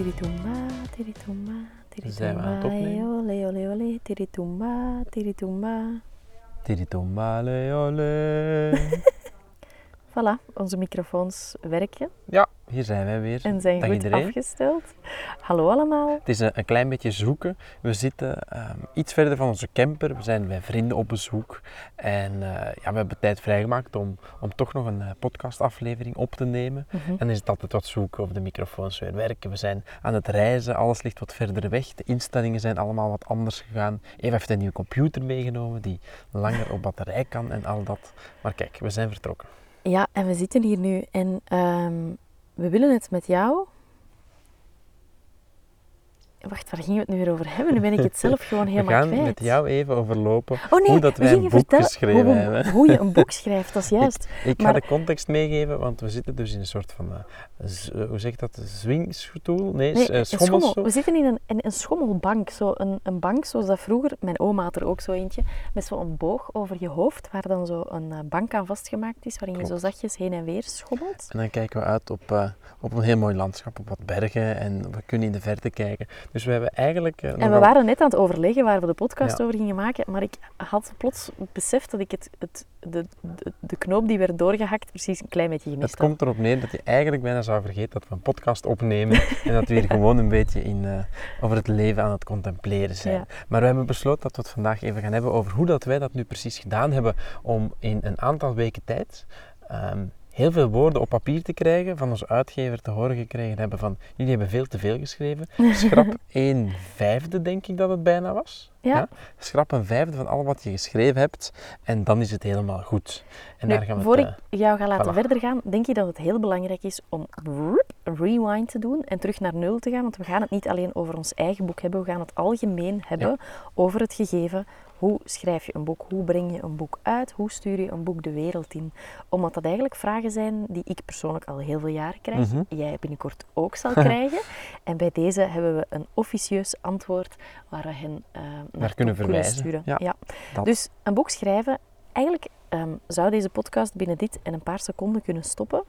Tiritumba, tiritumba, tiritumba. Zijn Ole, ole, ole, tiritumba, tiritumba. Tiritumba, ole, ole. Voilà, onze microfoons werken Ja, hier zijn wij weer. en zijn Dag goed iedereen. afgesteld. Hallo allemaal. Het is een, een klein beetje zoeken. We zitten ehm, iets verder van onze camper. We zijn bij vrienden op bezoek. En eh, ja, we hebben tijd vrijgemaakt om, om toch nog een eh, podcastaflevering op te nemen. Mhm. En dan is het altijd wat zoeken of de microfoons weer werken. We zijn aan het reizen, alles ligt wat verder weg. De instellingen zijn allemaal wat anders gegaan. Eva heeft een nieuwe computer meegenomen die langer op batterij kan en al dat. Maar kijk, we zijn vertrokken. Ja, en we zitten hier nu en ehm, we willen het met jou. Wacht, waar gingen we het nu weer over hebben? Nu ben ik het zelf gewoon We helemaal gaan kwijt. met jou even overlopen Oh nee, hoe dat we wij een boek geschreven hoe, we- hebben. hoe je een boek schrijft, dat is juist. Ik Maar- ga de context meegeven, want we zitten dus in een soort van, eh, hoe zeg dat, swingstoel? Nee, Nee, eh, schommel. We zitten in een, in een schommelbank. Zo een, een bank zoals dat vroeger, mijn oma had er ook zo eentje, met zo'n boog over je hoofd, waar dan zo een bank aan vastgemaakt is, waarin je zo zachtjes heen en weer schommelt. En dan kijken we uit op, op een heel mooi landschap, op wat bergen en we kunnen in de verte kijken. Dus we hebben eigenlijk... eh, En we nogal- waren net aan het overleggen waar we de podcast Ja. over gingen maken, maar ik had plots beseft dat ik het, het, de, de, de knoop die werd doorgehakt precies een klein beetje gemist Het had. komt erop neer dat je eigenlijk bijna zou vergeten dat we een podcast opnemen en dat we hier gewoon een beetje in, eh, over het leven aan het contempleren zijn. Ja. Maar we hebben besloten dat we het vandaag even gaan hebben over hoe dat wij dat nu precies gedaan hebben om in een aantal weken tijd ehm, heel veel woorden op papier te krijgen, van onze uitgever te horen gekregen hebben van jullie hebben veel te veel geschreven. Schrap een vijfde denk ik dat het bijna was. Ja. Schrap een vijfde van al wat je geschreven hebt en dan is het helemaal goed. En Nu, daar gaan we voor het, ik jou ga laten voilà. verder gaan, denk ik dat het heel belangrijk is om rewind te doen en terug naar nul te gaan. Want we gaan het niet alleen over ons eigen boek hebben, we gaan het algemeen hebben over het gegeven. Hoe schrijf je een boek? Hoe breng je een boek uit? Hoe stuur je een boek de wereld in? Omdat dat eigenlijk vragen zijn die ik persoonlijk al heel veel jaren krijg. Mhm. Jij binnenkort ook zal krijgen. En bij deze hebben we een officieus antwoord waar we hen eh, naar kunnen verwijzen. Ja. Dus een boek schrijven, eigenlijk ehm, zou deze podcast binnen dit en een paar seconden kunnen stoppen.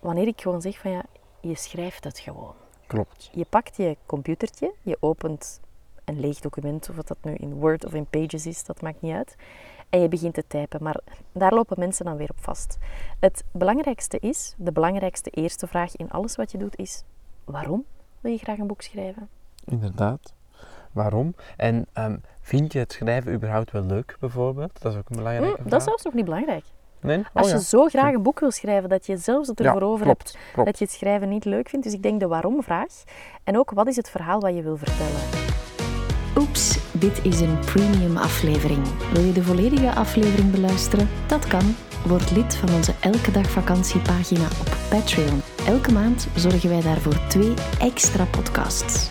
Wanneer ik gewoon zeg van ja, je schrijft het gewoon. Klopt. Je pakt je computertje, je opent een leeg document, of dat nu in Word of in Pages is, dat maakt niet uit. En je begint te typen, maar daar lopen mensen dan weer op vast. Het belangrijkste is, de belangrijkste eerste vraag in alles wat je doet is, waarom wil je graag een boek schrijven? Inderdaad. Waarom? En ehm, vind je het schrijven überhaupt wel leuk, bijvoorbeeld? Dat is ook een belangrijke vraag. dat is zelfs nog niet belangrijk. Nee? Oh, Als ja. je zo graag een boek wil schrijven dat je zelfs het Ja, ervoor over hebt klopt. dat je het schrijven niet leuk vindt. Dus ik denk de waarom-vraag. En ook wat is het verhaal wat je wil vertellen. Oeps, dit is een premium aflevering. Wil je de volledige aflevering beluisteren? Dat kan. Word lid van onze Elke Dag Vakantiepagina op Patreon. Elke maand zorgen wij daarvoor twee extra podcasts.